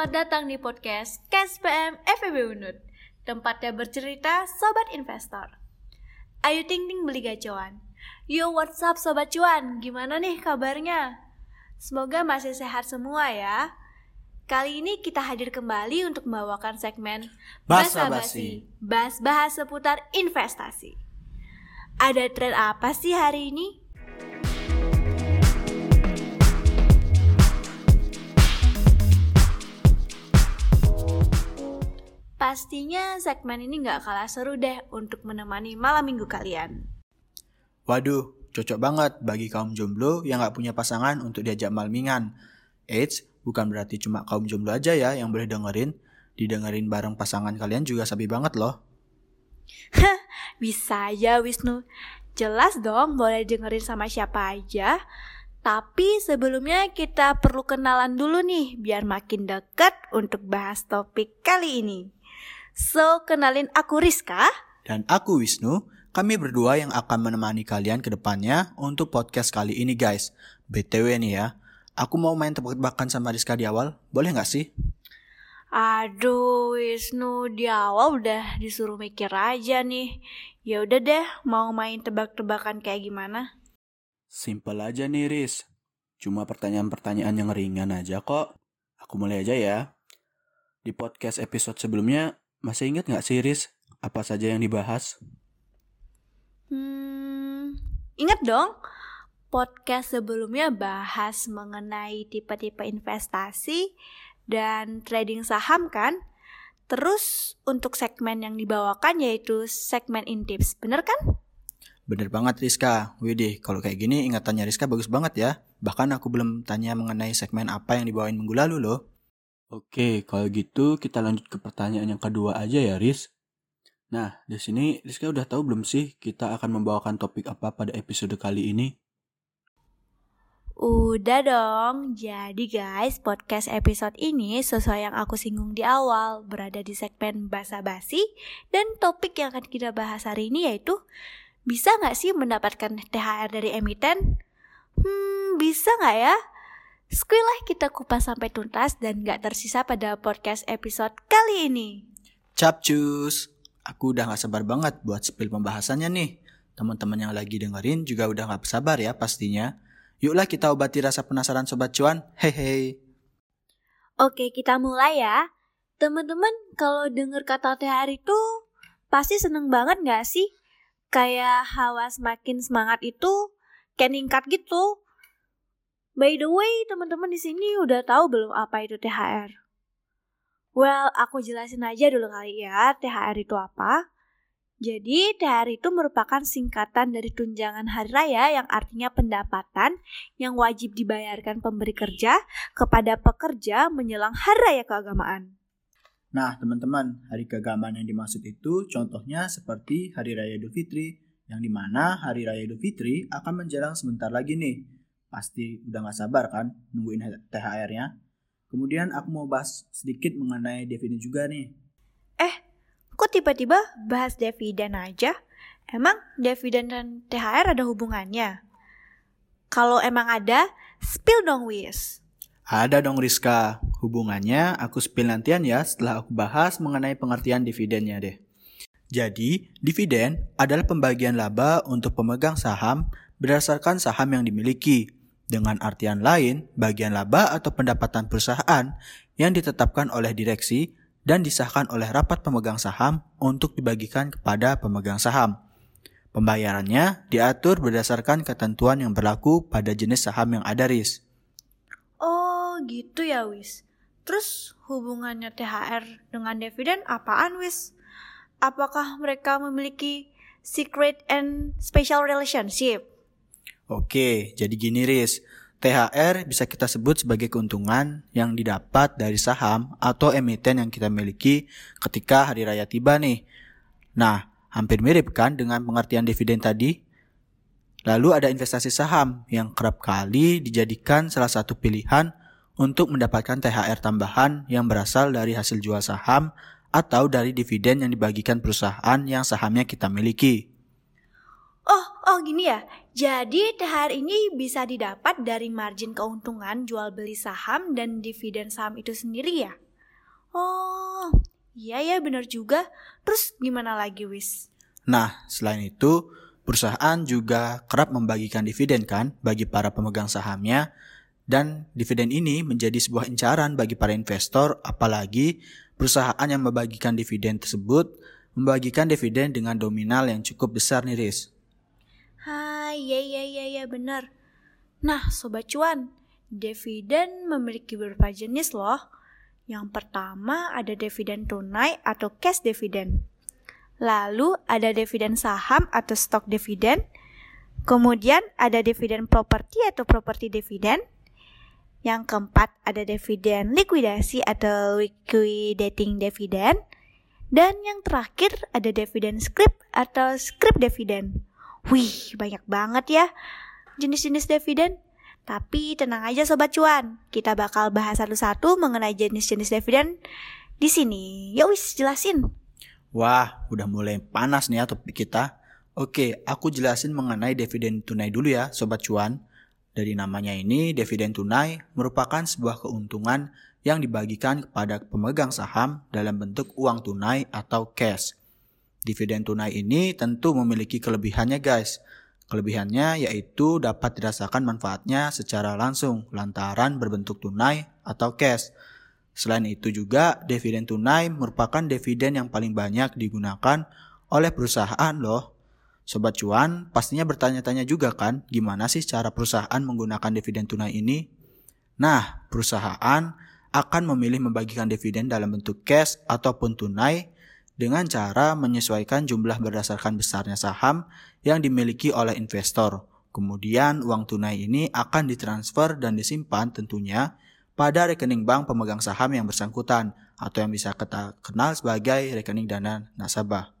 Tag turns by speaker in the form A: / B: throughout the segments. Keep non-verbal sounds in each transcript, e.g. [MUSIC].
A: Selamat datang di podcast KSPM FEB Unut Tempatnya bercerita Sobat Investor Ayo ting ting beli gacuan Yo what's up Sobat Cuan, gimana nih kabarnya? Semoga masih sehat semua ya Kali ini kita hadir kembali untuk membawakan segmen
B: Basa Basi.
A: Bahas-bahas seputar investasi Ada tren apa sih hari ini? Pastinya segmen ini nggak kalah seru deh untuk menemani malam minggu kalian.
B: Waduh, cocok banget bagi kaum jomblo yang nggak punya pasangan untuk diajak malmingan. Eits, bukan berarti cuma kaum jomblo aja ya yang boleh dengerin. Didengerin bareng pasangan kalian juga sabi banget loh.
A: Bisa aja Wisnu. Jelas dong boleh dengerin sama siapa aja. Tapi sebelumnya kita perlu kenalan dulu nih biar makin deket untuk bahas topik kali ini. So, kenalin aku Rizka.
B: Dan aku Wisnu, kami berdua yang akan menemani kalian ke depannya untuk podcast kali ini guys. BTW nih ya, aku mau main tebak-tebakan sama Rizka di awal, boleh nggak sih?
A: Aduh, Wisnu di awal udah disuruh mikir aja nih. Ya udah deh, mau main tebak-tebakan kayak gimana?
B: Simple aja nih Riz, cuma pertanyaan-pertanyaan yang ringan aja kok. Aku mulai aja ya. Di podcast episode sebelumnya, masih ingat nggak sih Riz, apa saja yang dibahas?
A: Hmm, ingat dong. Podcast sebelumnya bahas mengenai tipe-tipe investasi dan trading saham kan? Terus untuk segmen yang dibawakan yaitu segmen in tips, bener kan?
B: Bener banget Rizka. Widih, kalau kayak gini ingatannya Rizka bagus banget ya. Bahkan aku belum tanya mengenai segmen apa yang dibawain minggu lalu loh. Oke, kalau gitu kita lanjut ke pertanyaan yang kedua aja ya, Riz. Nah, di sini Rizka udah tahu belum sih kita akan membawakan topik apa pada episode kali ini?
A: Udah dong, jadi guys podcast episode ini sesuai yang aku singgung di awal Berada di segmen basa-basi Dan topik yang akan kita bahas hari ini yaitu Bisa nggak sih mendapatkan THR dari emiten? Hmm, bisa nggak ya? Sekilas kita kupas sampai tuntas dan nggak tersisa pada podcast episode kali ini
B: Capcus! Aku udah gak sabar banget buat spill pembahasannya nih. Teman-teman yang lagi dengerin juga udah gak sabar ya pastinya. Yuklah kita obati rasa penasaran Sobat Cuan. Hehe.
A: Oke, kita mulai ya. Teman-teman, kalau denger kata THR itu pasti seneng banget gak sih? Kayak hawa semakin semangat itu kayak ningkat gitu. By the way, teman-teman di sini udah tahu belum apa itu THR? Well, aku jelasin aja dulu kali ya, THR itu apa. Jadi, THR itu merupakan singkatan dari tunjangan hari raya yang artinya pendapatan yang wajib dibayarkan pemberi kerja kepada pekerja menjelang hari raya keagamaan.
B: Nah, teman-teman, hari keagamaan yang dimaksud itu contohnya seperti Hari Raya Idul Fitri, yang di mana Hari Raya Idul Fitri akan menjelang sebentar lagi nih. Pasti udah gak sabar kan nungguin THR-nya. Kemudian aku mau bahas sedikit mengenai dividen juga nih.
A: Eh, kok tiba-tiba bahas dividen aja? Emang dividen dan THR ada hubungannya? Kalau emang ada, spill dong Wis.
B: Ada dong Rizka. Hubungannya aku spill nantian ya setelah aku bahas mengenai pengertian dividennya deh. Jadi, dividen adalah pembagian laba untuk pemegang saham berdasarkan saham yang dimiliki. Dengan artian lain, bagian laba atau pendapatan perusahaan yang ditetapkan oleh direksi dan disahkan oleh rapat pemegang saham untuk dibagikan kepada pemegang saham. Pembayarannya diatur berdasarkan ketentuan yang berlaku pada jenis saham yang ada, Riz.
A: Gitu ya Wis. Terus hubungannya THR dengan dividen apaan Wis? Apakah mereka memiliki secret and special relationship?
B: Oke, jadi gini Riz. THR bisa kita sebut sebagai keuntungan yang didapat dari saham atau emiten yang kita miliki ketika hari raya tiba nih. Nah, hampir mirip kan dengan pengertian dividen tadi? Lalu ada investasi saham yang kerap kali dijadikan salah satu pilihan untuk mendapatkan THR tambahan yang berasal dari hasil jual saham atau dari dividen yang dibagikan perusahaan yang sahamnya kita miliki.
A: Oh, oh gini ya. Jadi THR ini bisa didapat dari margin keuntungan jual beli saham dan dividen saham itu sendiri ya? Oh, iya ya benar juga. Terus gimana lagi, Wis?
B: Nah, selain itu, perusahaan juga kerap membagikan dividen kan bagi para pemegang sahamnya dan dividen ini menjadi sebuah incaran bagi para investor apalagi perusahaan yang membagikan dividen tersebut membagikan dividen dengan nominal yang cukup besar nih Riz.
A: Hai, ya ya ya ya benar. Nah, sobat cuan, dividen memiliki beberapa jenis loh. Yang pertama ada dividen tunai atau cash dividen. Lalu ada dividen saham atau stock dividen. Kemudian ada dividen properti atau properti dividen. Yang keempat ada dividen likuidasi atau liquidating dividen. Dan yang terakhir ada dividen script atau script dividen. Wih, banyak banget ya jenis-jenis dividen. Tapi tenang aja sobat cuan, kita bakal bahas satu-satu mengenai jenis-jenis dividen di sini. Ya wis, jelasin.
B: Wah, udah mulai panas nih ya topik kita. Oke, aku jelasin mengenai dividen tunai dulu ya, Sobat Cuan. Dari namanya ini, dividen tunai merupakan sebuah keuntungan yang dibagikan kepada pemegang saham dalam bentuk uang tunai atau cash. Dividen tunai ini tentu memiliki kelebihannya guys. Kelebihannya yaitu dapat dirasakan manfaatnya secara langsung lantaran berbentuk tunai atau cash. Selain itu juga, dividen tunai merupakan dividen yang paling banyak digunakan oleh perusahaan loh. Sobat cuan pastinya bertanya-tanya juga kan, gimana sih cara perusahaan menggunakan dividen tunai ini? Nah, perusahaan akan memilih membagikan dividen dalam bentuk cash ataupun tunai dengan cara menyesuaikan jumlah berdasarkan besarnya saham yang dimiliki oleh investor. Kemudian uang tunai ini akan ditransfer dan disimpan tentunya pada rekening bank pemegang saham yang bersangkutan atau yang bisa kita kenal sebagai rekening dana nasabah.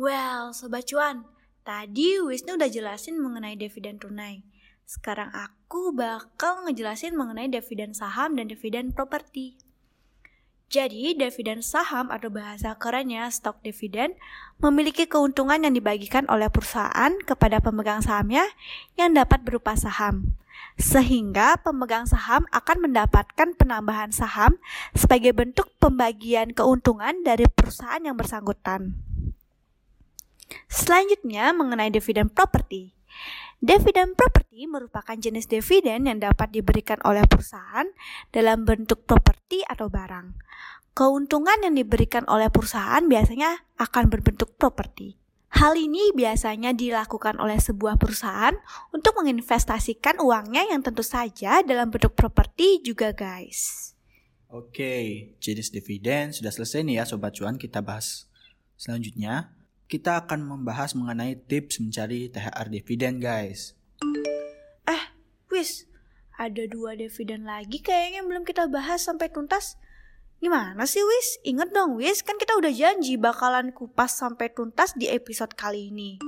A: Well, Sobat Cuan, tadi Wisnu udah jelasin mengenai dividen tunai. Sekarang aku bakal ngejelasin mengenai dividen saham dan dividen properti. Jadi, dividen saham atau bahasa kerennya stock dividend memiliki keuntungan yang dibagikan oleh perusahaan kepada pemegang sahamnya yang dapat berupa saham sehingga pemegang saham akan mendapatkan penambahan saham sebagai bentuk pembagian keuntungan dari perusahaan yang bersangkutan. Selanjutnya mengenai dividen properti. Dividen properti merupakan jenis dividen yang dapat diberikan oleh perusahaan dalam bentuk properti atau barang. Keuntungan yang diberikan oleh perusahaan biasanya akan berbentuk properti. Hal ini biasanya dilakukan oleh sebuah perusahaan untuk menginvestasikan uangnya yang tentu saja dalam bentuk properti juga guys.
B: Oke, jenis dividen sudah selesai nih ya Sobat Cuan kita bahas. Selanjutnya, kita akan membahas mengenai tips mencari THR dividen guys.
A: Eh, wis, ada dua dividen lagi kayaknya belum kita bahas sampai tuntas. Gimana sih Wis? Ingat dong Wis, kan kita udah janji bakalan kupas sampai tuntas di episode kali ini.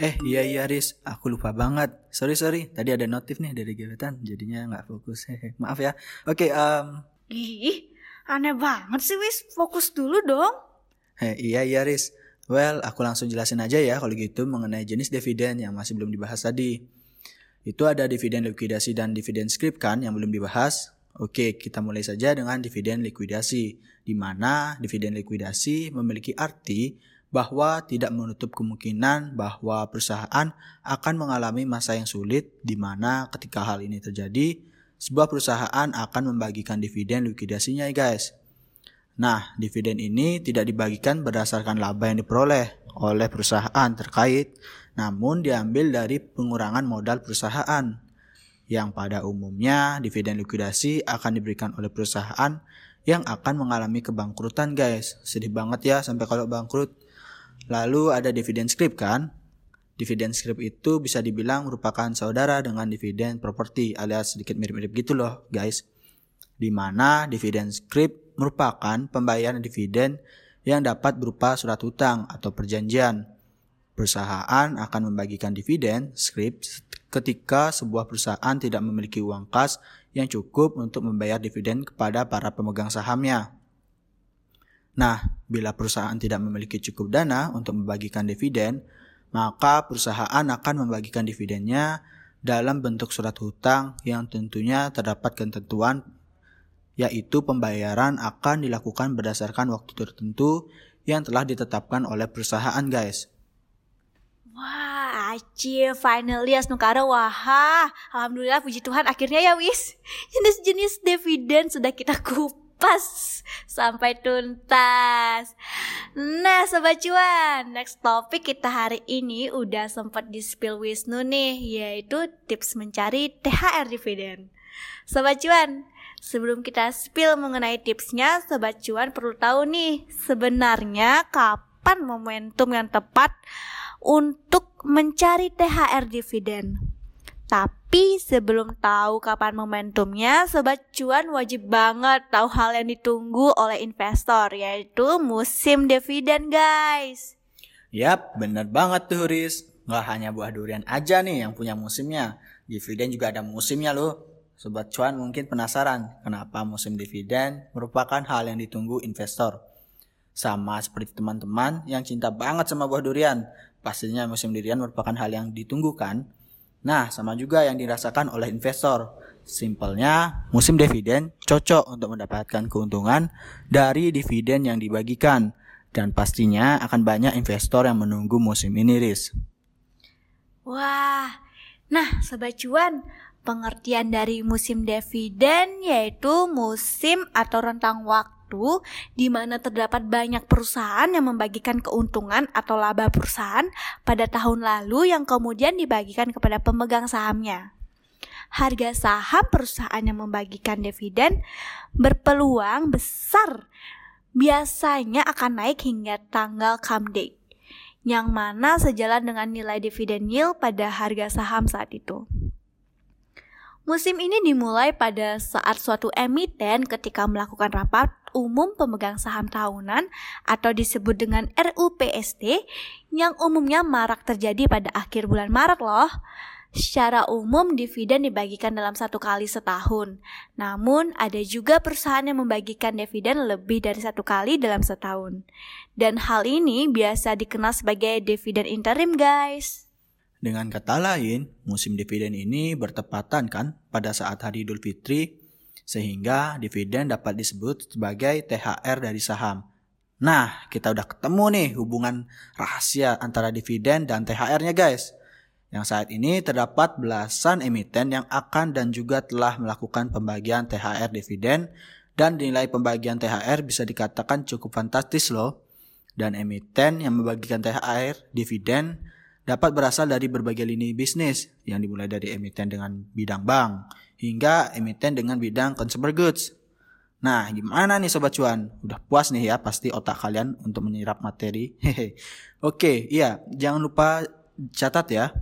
B: Eh iya iya Riz, aku lupa banget. Sorry sorry, tadi ada notif nih dari gebetan, jadinya nggak fokus. Hehe, [LAUGHS] maaf ya. Oke, okay, um...
A: Ih, aneh banget sih Wis, fokus dulu dong.
B: Heh, iya iya Riz. Well, aku langsung jelasin aja ya kalau gitu mengenai jenis dividen yang masih belum dibahas tadi. Itu ada dividen likuidasi dan dividen script kan yang belum dibahas. Oke, kita mulai saja dengan dividen likuidasi, di mana dividen likuidasi memiliki arti bahwa tidak menutup kemungkinan bahwa perusahaan akan mengalami masa yang sulit di mana ketika hal ini terjadi, sebuah perusahaan akan membagikan dividen likuidasinya ya guys. Nah, dividen ini tidak dibagikan berdasarkan laba yang diperoleh oleh perusahaan terkait, namun diambil dari pengurangan modal perusahaan yang pada umumnya dividen likuidasi akan diberikan oleh perusahaan yang akan mengalami kebangkrutan guys. Sedih banget ya sampai kalau bangkrut. Lalu ada dividen script kan? Dividen script itu bisa dibilang merupakan saudara dengan dividen properti alias sedikit mirip-mirip gitu loh guys. Di mana dividen script merupakan pembayaran dividen yang dapat berupa surat hutang atau perjanjian. Perusahaan akan membagikan dividen script ketika sebuah perusahaan tidak memiliki uang kas yang cukup untuk membayar dividen kepada para pemegang sahamnya. Nah, bila perusahaan tidak memiliki cukup dana untuk membagikan dividen, maka perusahaan akan membagikan dividennya dalam bentuk surat hutang yang tentunya terdapat ketentuan yaitu pembayaran akan dilakukan berdasarkan waktu tertentu yang telah ditetapkan oleh perusahaan guys.
A: Wah, aci finally Asnukara wah. Alhamdulillah puji Tuhan akhirnya ya wis. [LAUGHS] Jenis-jenis dividen sudah kita kupas sampai tuntas. Nah, sobat cuan, next topik kita hari ini udah sempat di spill Wisnu nih, yaitu tips mencari THR dividen. Sobat cuan, Sebelum kita spill mengenai tipsnya, Sobat Cuan perlu tahu nih, sebenarnya kapan momentum yang tepat untuk mencari THR dividen. Tapi sebelum tahu kapan momentumnya, Sobat Cuan wajib banget tahu hal yang ditunggu oleh investor, yaitu musim dividen guys.
B: Yap, bener banget tuh Riz. Nggak hanya buah durian aja nih yang punya musimnya. Dividen juga ada musimnya loh. Sobat cuan mungkin penasaran kenapa musim dividen merupakan hal yang ditunggu investor. Sama seperti teman-teman yang cinta banget sama buah durian, pastinya musim durian merupakan hal yang ditunggu kan? Nah, sama juga yang dirasakan oleh investor. Simpelnya, musim dividen cocok untuk mendapatkan keuntungan dari dividen yang dibagikan. Dan pastinya akan banyak investor yang menunggu musim ini, Riz.
A: Wah, nah Sobat Cuan, Pengertian dari musim dividen yaitu musim atau rentang waktu di mana terdapat banyak perusahaan yang membagikan keuntungan atau laba perusahaan pada tahun lalu yang kemudian dibagikan kepada pemegang sahamnya. Harga saham perusahaan yang membagikan dividen berpeluang besar biasanya akan naik hingga tanggal come date yang mana sejalan dengan nilai dividen yield pada harga saham saat itu. Musim ini dimulai pada saat suatu emiten ketika melakukan rapat umum pemegang saham tahunan atau disebut dengan RUPST yang umumnya marak terjadi pada akhir bulan Maret loh. Secara umum dividen dibagikan dalam satu kali setahun. Namun ada juga perusahaan yang membagikan dividen lebih dari satu kali dalam setahun. Dan hal ini biasa dikenal sebagai dividen interim guys.
B: Dengan kata lain, musim dividen ini bertepatan kan pada saat hari Idul Fitri, sehingga dividen dapat disebut sebagai THR dari saham. Nah, kita udah ketemu nih hubungan rahasia antara dividen dan THR-nya guys. Yang saat ini terdapat belasan emiten yang akan dan juga telah melakukan pembagian THR dividen dan nilai pembagian THR bisa dikatakan cukup fantastis loh. Dan emiten yang membagikan THR dividen dapat berasal dari berbagai lini bisnis yang dimulai dari emiten dengan bidang bank hingga emiten dengan bidang consumer goods. Nah, gimana nih sobat cuan? Udah puas nih ya pasti otak kalian untuk menyerap materi. Hehe. Oke, iya, jangan lupa catat ya.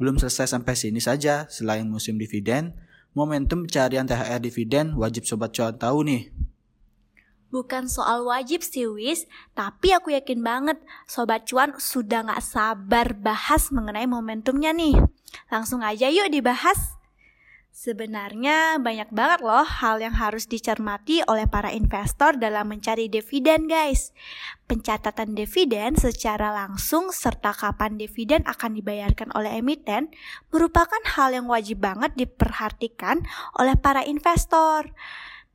B: Belum selesai sampai sini saja. Selain musim dividen, momentum pencarian THR dividen wajib sobat cuan tahu nih.
A: Bukan soal wajib sih Wis, tapi aku yakin banget Sobat Cuan sudah gak sabar bahas mengenai momentumnya nih. Langsung aja yuk dibahas. Sebenarnya banyak banget loh hal yang harus dicermati oleh para investor dalam mencari dividen guys. Pencatatan dividen secara langsung serta kapan dividen akan dibayarkan oleh emiten merupakan hal yang wajib banget diperhatikan oleh para investor.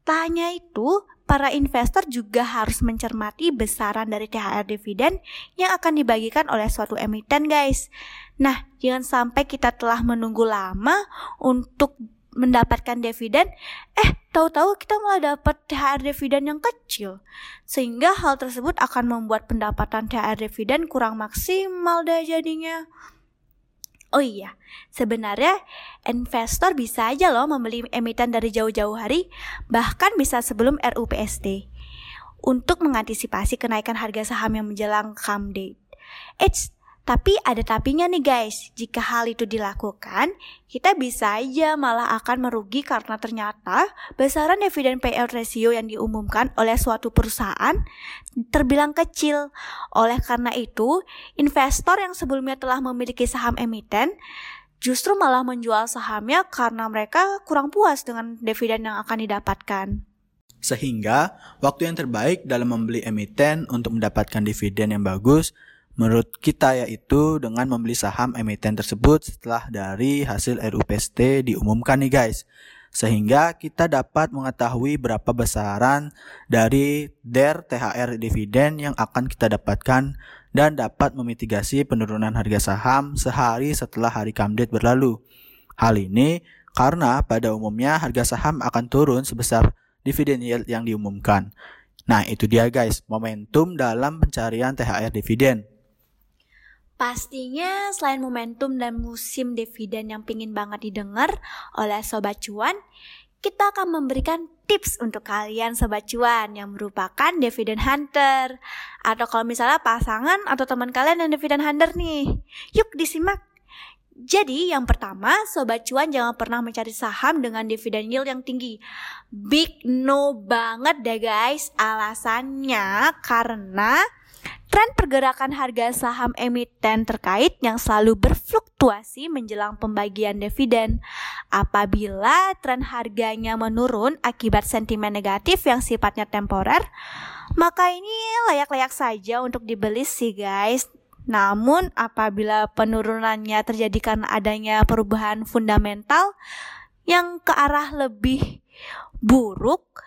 A: Tanya itu, para investor juga harus mencermati besaran dari THR dividen yang akan dibagikan oleh suatu emiten guys. Nah, jangan sampai kita telah menunggu lama untuk mendapatkan dividen, eh tahu-tahu kita malah dapat THR dividen yang kecil. Sehingga hal tersebut akan membuat pendapatan THR dividen kurang maksimal deh jadinya. Oh iya, sebenarnya investor bisa aja loh membeli emiten dari jauh-jauh hari, bahkan bisa sebelum RUPST untuk mengantisipasi kenaikan harga saham yang menjelang come date. Eits, tapi ada tapinya nih guys, jika hal itu dilakukan, kita bisa aja malah akan merugi karena ternyata besaran dividen payout ratio yang diumumkan oleh suatu perusahaan terbilang kecil. Oleh karena itu, investor yang sebelumnya telah memiliki saham emiten justru malah menjual sahamnya karena mereka kurang puas dengan dividen yang akan didapatkan.
B: Sehingga, waktu yang terbaik dalam membeli emiten untuk mendapatkan dividen yang bagus menurut kita yaitu dengan membeli saham emiten tersebut setelah dari hasil RUPST diumumkan nih guys. sehingga kita dapat mengetahui berapa besaran dari DER THR dividen yang akan kita dapatkan dan dapat memitigasi penurunan harga saham sehari setelah hari kamdet berlalu. Hal ini karena pada umumnya harga saham akan turun sebesar dividen yield yang diumumkan. Nah, itu dia guys, momentum dalam pencarian THR dividen.
A: Pastinya selain momentum dan musim dividen yang pingin banget didengar oleh Sobat Cuan, kita akan memberikan tips untuk kalian Sobat Cuan yang merupakan dividen hunter. Atau kalau misalnya pasangan atau teman kalian yang dividen hunter nih. Yuk disimak. Jadi yang pertama, Sobat Cuan jangan pernah mencari saham dengan dividen yield yang tinggi. Big no banget deh guys. Alasannya karena Tren pergerakan harga saham emiten terkait yang selalu berfluktuasi menjelang pembagian dividen. Apabila tren harganya menurun akibat sentimen negatif yang sifatnya temporer, maka ini layak-layak saja untuk dibeli sih guys. Namun apabila penurunannya terjadi karena adanya perubahan fundamental yang ke arah lebih buruk,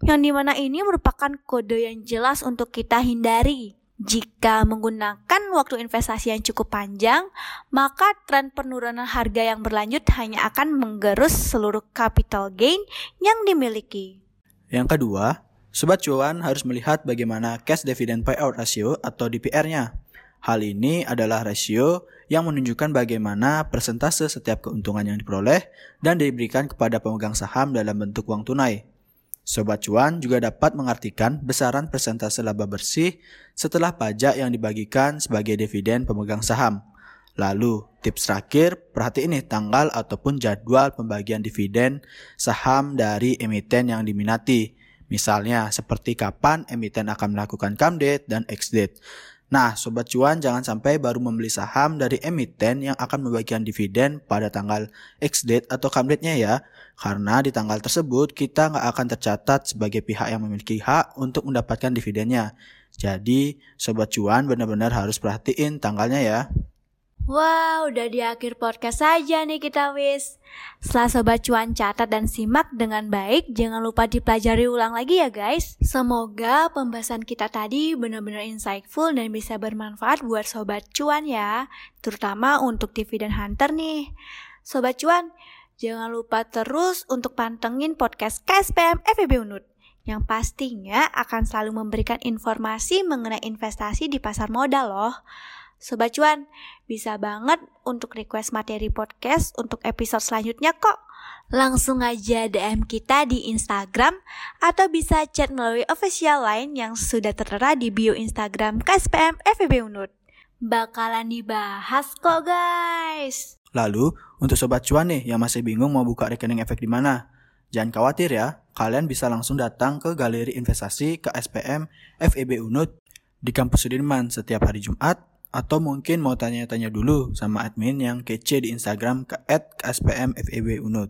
A: yang di mana ini merupakan kode yang jelas untuk kita hindari. Jika menggunakan waktu investasi yang cukup panjang, maka tren penurunan harga yang berlanjut hanya akan menggerus seluruh capital gain yang dimiliki.
B: Yang kedua, Sobat Cuan harus melihat bagaimana cash dividend payout ratio atau DPR-nya. Hal ini adalah rasio yang menunjukkan bagaimana persentase setiap keuntungan yang diperoleh dan diberikan kepada pemegang saham dalam bentuk uang tunai. Sobat cuan juga dapat mengartikan besaran persentase laba bersih setelah pajak yang dibagikan sebagai dividen pemegang saham. Lalu, tips terakhir, perhatiin nih tanggal ataupun jadwal pembagian dividen saham dari emiten yang diminati. Misalnya, seperti kapan emiten akan melakukan come date dan ex date. Nah, Sobat Cuan jangan sampai baru membeli saham dari emiten yang akan membagikan dividen pada tanggal X date atau come date-nya ya. Karena di tanggal tersebut kita nggak akan tercatat sebagai pihak yang memiliki hak untuk mendapatkan dividennya. Jadi, Sobat Cuan benar-benar harus perhatiin tanggalnya ya.
A: Wow, udah di akhir podcast saja nih kita wis. Setelah Sobat Cuan catat dan simak dengan baik, jangan lupa dipelajari ulang lagi ya guys. Semoga pembahasan kita tadi benar-benar insightful dan bisa bermanfaat buat Sobat Cuan ya. Terutama untuk dividen hunter nih. Sobat Cuan, jangan lupa terus untuk pantengin podcast KSPM FEB Unut yang pastinya akan selalu memberikan informasi mengenai investasi di pasar modal loh. Sobat Cuan, bisa banget untuk request materi podcast untuk episode selanjutnya kok. Langsung aja DM kita di Instagram atau bisa chat melalui official line yang sudah tertera di bio Instagram KSPM FEB Unut. Bakalan dibahas kok guys.
B: Lalu, untuk sobat cuan nih yang masih bingung mau buka rekening efek di mana? Jangan khawatir ya, kalian bisa langsung datang ke Galeri Investasi KSPM FEB Unut di kampus Sudirman setiap hari Jumat atau mungkin mau tanya-tanya dulu sama admin yang kece di Instagram ke @kspmfebunut.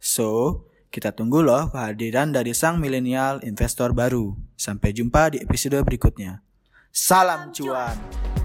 B: So, kita tunggu loh kehadiran dari sang milenial investor baru. Sampai jumpa di episode berikutnya. Salam cuan.